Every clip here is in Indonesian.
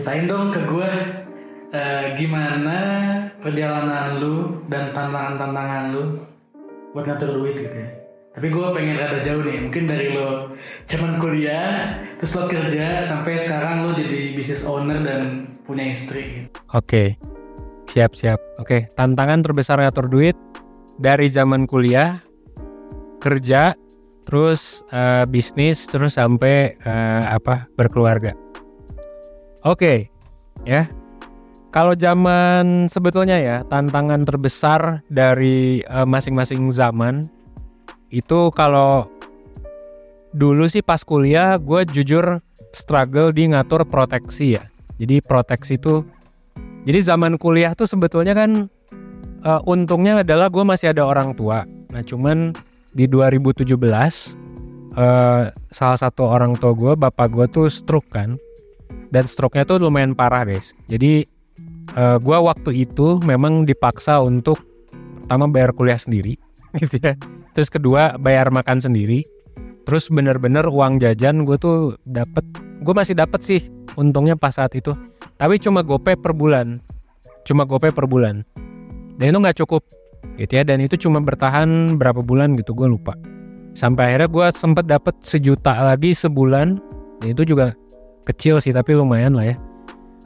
Ceritain dong ke gue eh, gimana perjalanan lu dan tantangan-tantangan lu buat ngatur duit gitu ya. Tapi gue pengen rada jauh nih, mungkin dari lo cuman kuliah, terus lo kerja, sampai sekarang lo jadi business owner dan punya istri. Gitu. Oke, siap siap. Oke, tantangan terbesar ngatur duit dari zaman kuliah, kerja, terus uh, bisnis, terus sampai uh, apa berkeluarga. Oke, ya. Kalau zaman sebetulnya ya tantangan terbesar dari uh, masing-masing zaman itu kalau dulu sih pas kuliah gue jujur struggle di ngatur proteksi ya. Jadi proteksi itu jadi zaman kuliah tuh sebetulnya kan uh, untungnya adalah gue masih ada orang tua. Nah cuman di 2017 uh, salah satu orang tua gue bapak gue tuh stroke kan dan stroke-nya tuh lumayan parah guys. Jadi uh, eh, gue waktu itu memang dipaksa untuk pertama bayar kuliah sendiri, gitu ya. Terus kedua bayar makan sendiri. Terus bener-bener uang jajan gue tuh dapet, gue masih dapet sih untungnya pas saat itu. Tapi cuma gope per bulan, cuma gope per bulan. Dan itu nggak cukup, gitu ya. Dan itu cuma bertahan berapa bulan gitu, gue lupa. Sampai akhirnya gue sempet dapet sejuta lagi sebulan. Dan itu juga kecil sih tapi lumayan lah ya.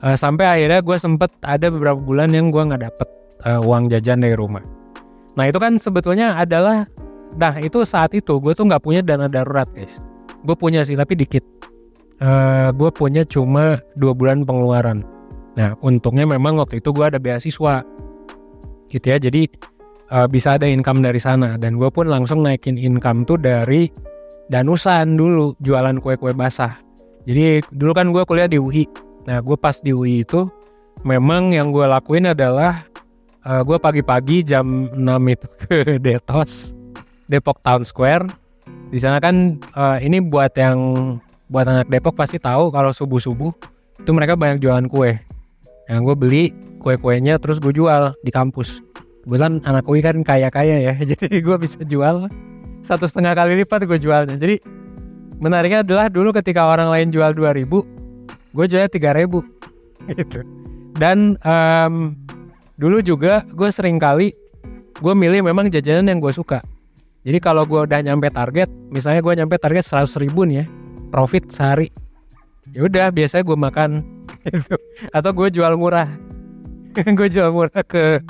Uh, sampai akhirnya gue sempet ada beberapa bulan yang gue nggak dapet uh, uang jajan dari rumah. Nah itu kan sebetulnya adalah nah itu saat itu gue tuh nggak punya dana darurat guys. Gue punya sih tapi dikit. Uh, gue punya cuma dua bulan pengeluaran. Nah untungnya memang waktu itu gue ada beasiswa. Gitu ya jadi uh, bisa ada income dari sana. Dan gue pun langsung naikin income tuh dari danusan dulu jualan kue-kue basah jadi dulu kan gue kuliah di UI. Nah gue pas di UI itu memang yang gue lakuin adalah uh, gue pagi-pagi jam 6 itu ke Detos Depok Town Square. Di sana kan uh, ini buat yang buat anak Depok pasti tahu kalau subuh-subuh itu mereka banyak jualan kue. Yang gue beli kue-kuenya terus gue jual di kampus. Kebetulan anak UI kan kaya-kaya ya, jadi gue bisa jual satu setengah kali lipat gue jualnya. Jadi menariknya adalah dulu ketika orang lain jual 2000 gue jualnya 3000 gitu. Dan um, dulu juga gue sering kali gue milih memang jajanan yang gue suka. Jadi kalau gue udah nyampe target misalnya gue nyampe target 100 ribu nih ya profit sehari. Ya udah biasanya gue makan. Gitu. atau gue jual murah. Gue jual murah ke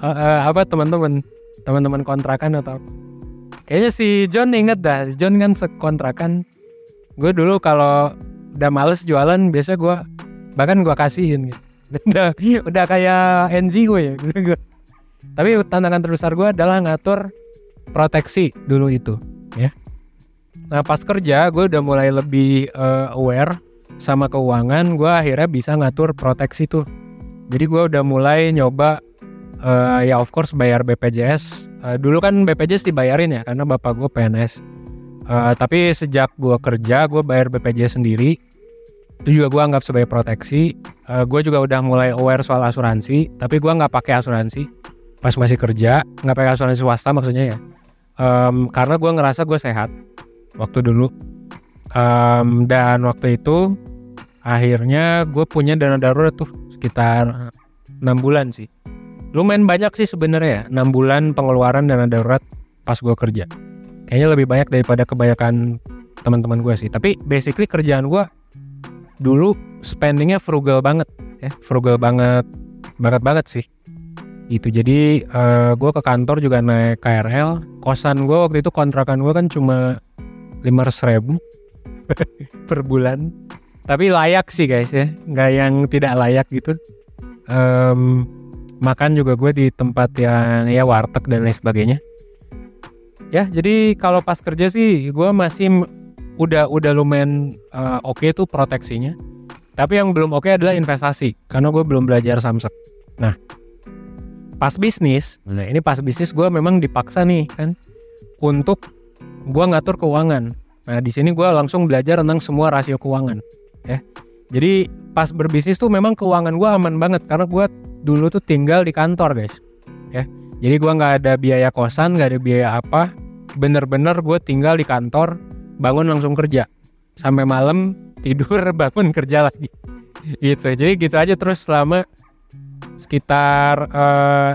uh, uh, apa teman-teman teman-teman kontrakan atau Kayaknya si John inget dah, John kan sekontrakan. Gue dulu kalau udah males jualan, biasa gue bahkan gue kasihin gitu. udah, udah kayak NGO ya. Tapi tantangan terbesar gue adalah ngatur proteksi dulu itu, ya. Nah pas kerja gue udah mulai lebih uh, aware sama keuangan, gue akhirnya bisa ngatur proteksi tuh. Jadi gue udah mulai nyoba uh, ya of course bayar BPJS. Uh, dulu kan BPJS dibayarin ya karena bapak gue PNS. Uh, eh, tapi sejak gue kerja gue bayar BPJS sendiri. Itu juga gue anggap sebagai proteksi. Uh, gue juga udah mulai aware soal asuransi. Tapi gue nggak pakai asuransi pas masih kerja. Nggak pakai asuransi swasta maksudnya ya. Um, karena gue ngerasa gue sehat waktu dulu. Um, dan waktu itu akhirnya gue punya dana darurat tuh sekitar enam bulan sih lumayan banyak sih sebenarnya ya. 6 bulan pengeluaran dana darurat pas gue kerja. Kayaknya lebih banyak daripada kebanyakan teman-teman gue sih. Tapi basically kerjaan gue dulu spendingnya frugal banget ya. Frugal banget banget banget sih. Itu jadi uh, eh, gue ke kantor juga naik KRL kosan gue waktu itu kontrakan gue kan cuma lima ribu per bulan. Tapi layak sih guys ya. Nggak yang tidak layak gitu. Um, makan juga gue di tempat yang ya warteg dan lain sebagainya. Ya jadi kalau pas kerja sih gue masih udah udah lumayan eh, oke tuh proteksinya. Tapi yang belum oke adalah investasi karena gue belum belajar samsek nah pas bisnis nah ini pas bisnis gue memang dipaksa nih kan untuk gue ngatur keuangan. Nah di sini gue langsung belajar tentang semua rasio keuangan ya. Jadi pas berbisnis tuh memang keuangan gue aman banget karena gue dulu tuh tinggal di kantor guys. Ya jadi gue nggak ada biaya kosan nggak ada biaya apa. Bener-bener gue tinggal di kantor bangun langsung kerja. Sampai malam tidur bangun kerja lagi. Gitu. Jadi gitu aja terus selama sekitar eh,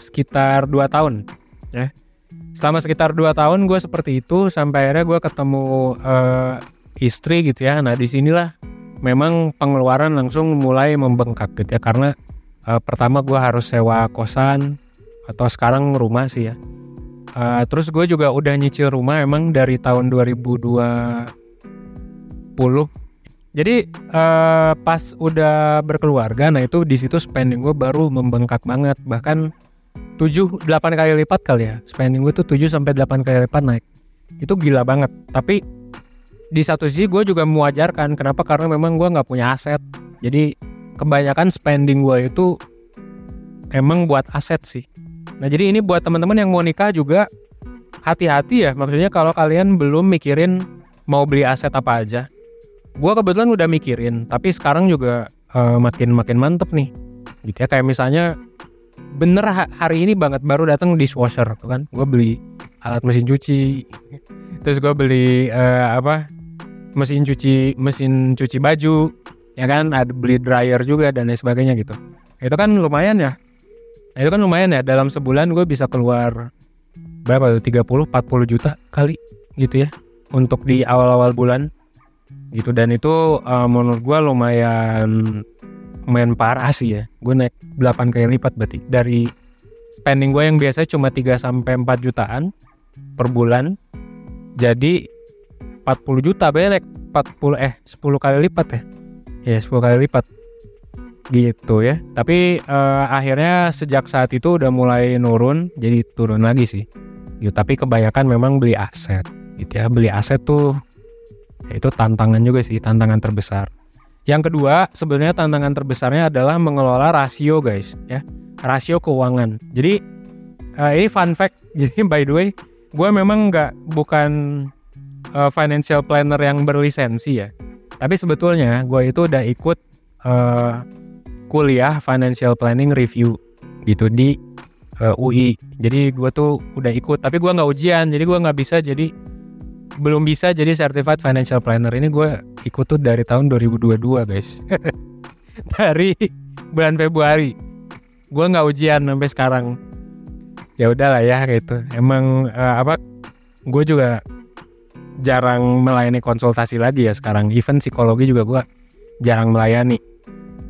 sekitar dua tahun. Ya selama sekitar dua tahun gue seperti itu sampai akhirnya gue ketemu eh, istri gitu ya. Nah di sinilah memang pengeluaran langsung mulai membengkak gitu ya karena eh, pertama gue harus sewa kosan atau sekarang rumah sih ya. Eh, terus gue juga udah nyicil rumah emang dari tahun 2020 jadi eh, pas udah berkeluarga nah itu di situ spending gue baru membengkak banget. Bahkan 7 8 kali lipat kali ya. Spending gue tuh 7 sampai 8 kali lipat naik. Itu gila banget. Tapi di satu sisi gue juga mewajarkan kenapa? Karena memang gue nggak punya aset. Jadi kebanyakan spending gue itu emang buat aset sih. Nah jadi ini buat teman-teman yang mau nikah juga hati-hati ya. Maksudnya kalau kalian belum mikirin mau beli aset apa aja. Gue kebetulan udah mikirin tapi sekarang juga eh, makin mantep nih. Gitu ya kayak misalnya bener ha- hari ini banget baru datang dishwasher tuh kan. Gue beli alat mesin cuci. Terus gue beli eh, apa mesin cuci mesin cuci baju ya kan ada beli dryer juga dan lain sebagainya gitu. Itu kan lumayan ya. Itu kan lumayan ya dalam sebulan gue bisa keluar berapa tuh 30 40 juta kali gitu ya untuk di awal-awal bulan gitu. Dan itu eh, menurut gue lumayan lumayan parah sih ya. Gue naik 8 kali lipat berarti. Dari spending gue yang biasanya cuma 3 sampai 4 jutaan per bulan jadi 40 juta banyak 40 eh 10 kali lipat ya ya 10 kali lipat. Gitu ya. Tapi eh, akhirnya sejak saat itu udah mulai nurun jadi turun lagi sih. Gitu tapi kebanyakan memang beli aset. Gitu ya beli aset tuh ya itu tantangan juga sih tantangan terbesar. Yang kedua sebenarnya tantangan terbesarnya adalah mengelola rasio guys ya. Rasio keuangan. Jadi eh, ini fun fact. Jadi by the way gue memang nggak bukan eh, financial planner yang berlisensi ya tapi sebetulnya gue itu udah ikut eh, kuliah financial planning review gitu di eh, UI jadi gue tuh udah ikut tapi gue nggak ujian. Jadi gue nggak bisa jadi belum bisa jadi certified financial planner. Ini gue ikut tuh dari tahun 2022 guys. Dari bulan Februari. Gue nggak ujian sampai sekarang. Ya udahlah ya gitu emang eh, apa gue juga jarang melayani konsultasi lagi ya sekarang. Even psikologi juga gue jarang melayani.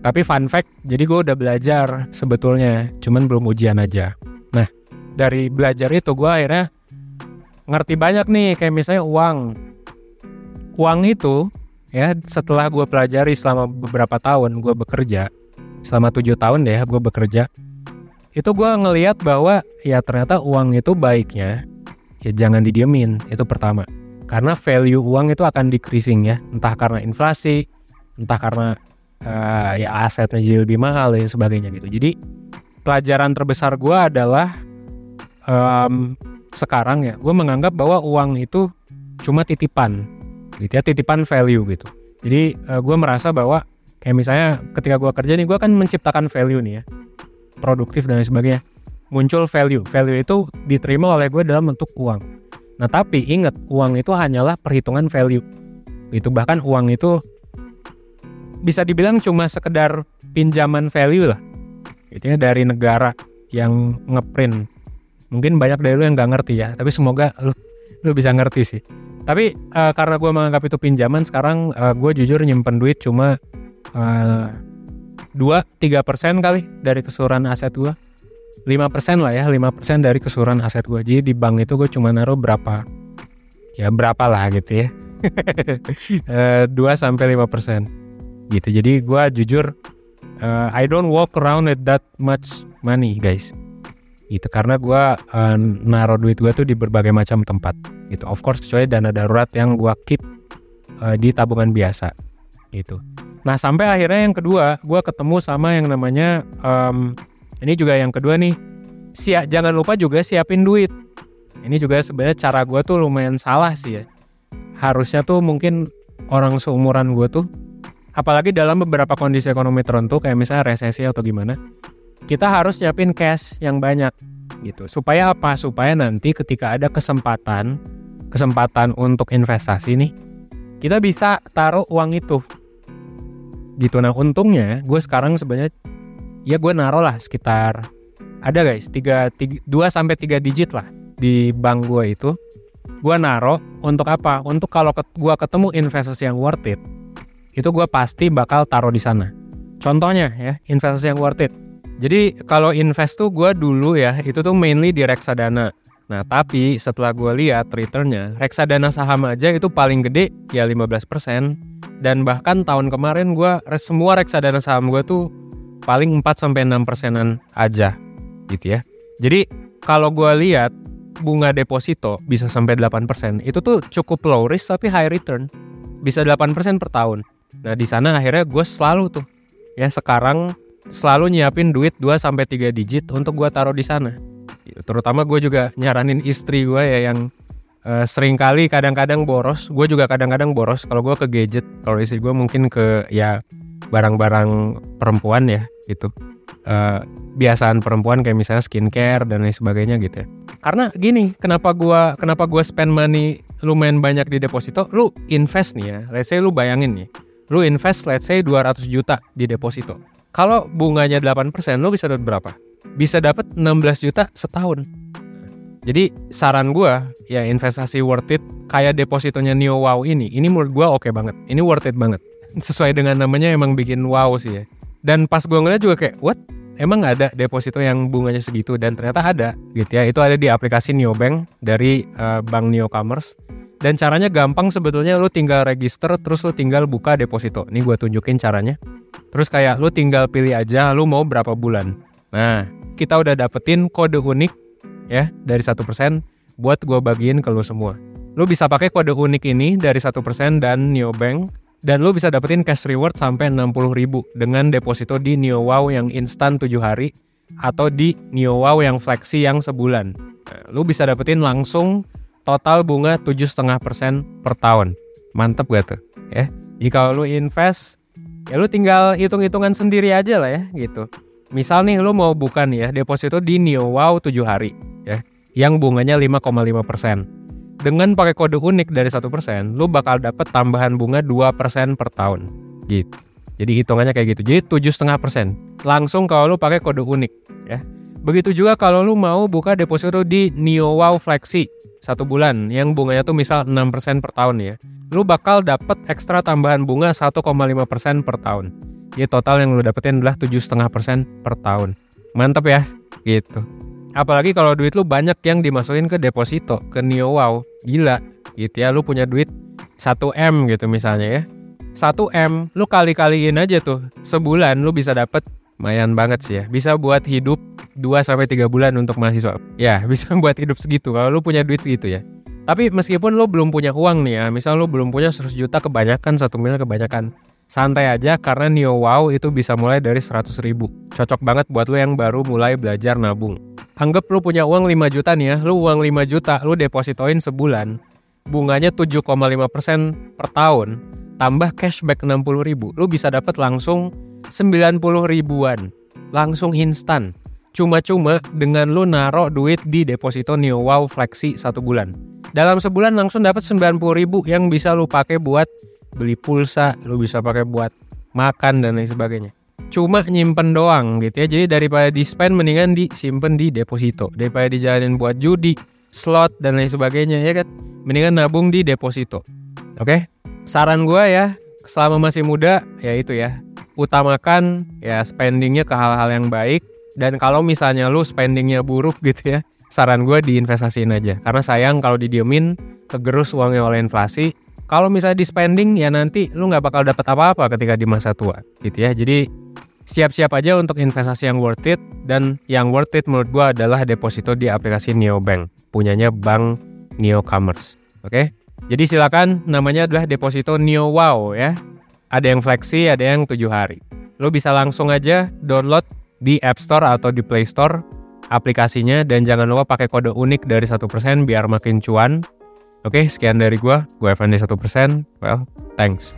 Tapi fun fact jadi gue udah belajar sebetulnya cuman belum ujian aja. Nah dari belajar itu gue akhirnya ngerti banyak nih kayak misalnya uang. Uang itu ya setelah gue pelajari selama beberapa tahun gue bekerja selama tujuh tahun deh gue bekerja itu gue ngeliat bahwa ya ternyata uang itu baiknya ya jangan didiemin itu pertama karena value uang itu akan decreasing ya. Entah karena inflasi entah karena eh, ya asetnya jadi lebih mahal dan sebagainya gitu. Jadi pelajaran terbesar gue adalah em, sekarang ya gue menganggap bahwa uang itu cuma titipan gitu ya titipan value gitu. Jadi gue merasa bahwa kayak misalnya ketika gue kerja nih gue kan menciptakan value nih ya produktif dan sebagainya muncul value. Value itu diterima oleh gue dalam bentuk uang nah tapi ingat uang itu hanyalah perhitungan value. Itu bahkan uang itu bisa dibilang cuma sekedar pinjaman value lah. Gitu dari negara yang ngeprint. Mungkin banyak dari lu yang nggak ngerti ya tapi semoga lu lu bisa ngerti sih. Tapi eh, karena gue menganggap itu pinjaman sekarang gue jujur nyimpen duit cuma eh, dua tiga persen kali dari keseluruhan aset gue 5% lah ya 5% dari keseluruhan aset gue jadi di bank itu gue cuma naruh berapa ya berapa lah gitu ya. Eh, 2 sampai 5% gitu. Jadi gue jujur eh, I don't walk around with that much money guys. Gitu karena gue uh, naruh duit gue tuh di berbagai macam tempat gitu. Of course kecuali dana darurat yang gue keep uh, di tabungan biasa gitu. Nah sampai akhirnya yang kedua gue ketemu sama yang namanya um, ini juga yang kedua nih siap jangan lupa juga siapin duit ini juga sebenarnya cara gue tuh lumayan salah sih ya harusnya tuh mungkin orang seumuran gue tuh apalagi dalam beberapa kondisi ekonomi tertentu kayak misalnya resesi atau gimana kita harus nyiapin cash yang banyak gitu. Supaya apa? Supaya nanti ketika ada kesempatan kesempatan untuk investasi nih, kita bisa taruh uang itu. Gitu. Nah, untungnya gue sekarang sebenarnya ya gue naruh lah sekitar ada guys 3, 3 2 sampai 3 digit lah di bank gue itu. Gue naruh untuk apa? Untuk kalau ket, gue ketemu investasi yang worth it, itu gue pasti bakal taruh di sana. Contohnya ya, investasi yang worth it jadi kalau invest tuh gue dulu ya itu tuh mainly di reksadana. Nah tapi setelah gue lihat returnnya reksadana saham aja itu paling gede ya 15% dan bahkan tahun kemarin gue semua reksadana saham gue tuh paling 4 sampai 6 persenan aja gitu ya. Jadi kalau gue lihat bunga deposito bisa sampai 8%, itu tuh cukup low risk tapi high return. Bisa 8% per tahun. Nah, di sana akhirnya gue selalu tuh ya sekarang selalu nyiapin duit 2 sampai 3 digit untuk gua taruh di sana. Terutama gue juga nyaranin istri gue ya yang uh, sering kali kadang-kadang boros. Gue juga kadang-kadang boros kalau gue ke gadget. Kalau istri gue mungkin ke ya barang-barang perempuan ya gitu. Uh, biasaan perempuan kayak misalnya skincare dan lain sebagainya gitu ya. Karena gini, kenapa gua kenapa gua spend money lumayan banyak di deposito? Lu invest nih ya. Let's say lu bayangin nih. Lu invest let's say 200 juta di deposito kalau bunganya 8%, lo bisa dapat berapa? Bisa dapat 16 juta setahun. Jadi saran gue ya investasi worth it kayak depositonya Neo Wow ini. Ini menurut gue oke okay banget. Ini worth it banget. Sesuai dengan namanya emang bikin wow sih ya. Dan pas gue ngeliat juga kayak what? Emang ada deposito yang bunganya segitu dan ternyata ada gitu ya. Itu ada di aplikasi Neo Bank dari uh, Bank Neo Commerce. Dan caranya gampang sebetulnya lu tinggal register terus lu tinggal buka deposito. Ini gue tunjukin caranya. Terus kayak lu tinggal pilih aja lu mau berapa bulan. Nah, kita udah dapetin kode unik ya dari satu persen buat gue bagiin ke lu semua. Lu bisa pakai kode unik ini dari satu persen dan Neobank dan lu bisa dapetin cash reward sampai 60 ribu dengan deposito di NeoWow yang instan 7 hari atau di NeoWow yang flexi yang sebulan. Nah, lu bisa dapetin langsung total bunga 7,5% per tahun. Mantep gak tuh? Ya. Jika lu invest ya lu tinggal hitung-hitungan sendiri aja lah ya gitu. Misal nih lu mau buka nih ya deposito di Neo Wow 7 hari ya yang bunganya 5,5%. Dengan pakai kode unik dari satu persen, lu bakal dapet tambahan bunga 2% per tahun. Gitu. Jadi hitungannya kayak gitu. Jadi tujuh setengah persen. Langsung kalau lu pakai kode unik ya. Begitu juga kalau lu mau buka deposito di Neo Wow Flexi satu bulan yang bunganya tuh misal 6% per tahun ya lu bakal dapet ekstra tambahan bunga 1,5% per tahun. Jadi total yang lu dapetin adalah 7,5% per tahun. Mantap ya, gitu. Apalagi kalau duit lu banyak yang dimasukin ke deposito, ke Neo Wow. Gila, gitu ya. Lu punya duit 1M gitu misalnya ya. 1M, lu kali-kaliin aja tuh. Sebulan lu bisa dapet lumayan banget sih ya. Bisa buat hidup 2 sampai 3 bulan untuk mahasiswa. Ya, bisa buat hidup segitu kalau lu punya duit segitu ya. Tapi meskipun lo belum punya uang nih ya, misal lo belum punya 100 juta kebanyakan, satu miliar kebanyakan. Santai aja karena Neo Wow itu bisa mulai dari 100 ribu. Cocok banget buat lo yang baru mulai belajar nabung. Anggap lo punya uang 5 juta nih ya, lo uang 5 juta, lo depositoin sebulan. Bunganya 7,5% per tahun, tambah cashback 60 ribu. Lo bisa dapat langsung 90 ribuan. Langsung instan. Cuma-cuma dengan lo naro duit di deposito Neo Wow Flexi satu bulan dalam sebulan langsung dapat 90 ribu yang bisa lu pakai buat beli pulsa, lu bisa pakai buat makan dan lain sebagainya. Cuma nyimpen doang gitu ya. Jadi daripada di spend mendingan disimpan di deposito. Daripada dijalanin buat judi, slot dan lain sebagainya ya kan. Mendingan nabung di deposito. Oke? Saran gue ya, selama masih muda ya itu ya. Utamakan ya spendingnya ke hal-hal yang baik. Dan kalau misalnya lu spendingnya buruk gitu ya, saran gue diinvestasiin aja karena sayang kalau didiemin kegerus uangnya oleh inflasi kalau misalnya di spending ya nanti lu nggak bakal dapat apa-apa ketika di masa tua gitu ya jadi siap-siap aja untuk investasi yang worth it dan yang worth it menurut gua adalah deposito di aplikasi Neobank punyanya Bank Neocommerce. Oke? Jadi silakan namanya adalah deposito Neo Wow ya. Ada yang fleksi, ada yang tujuh hari. Lo bisa langsung aja download di App Store atau di Play Store aplikasinya dan jangan lupa pakai kode unik dari 1% biar makin cuan. Oke, sekian dari gua. Gue Evan 1%. Well, thanks.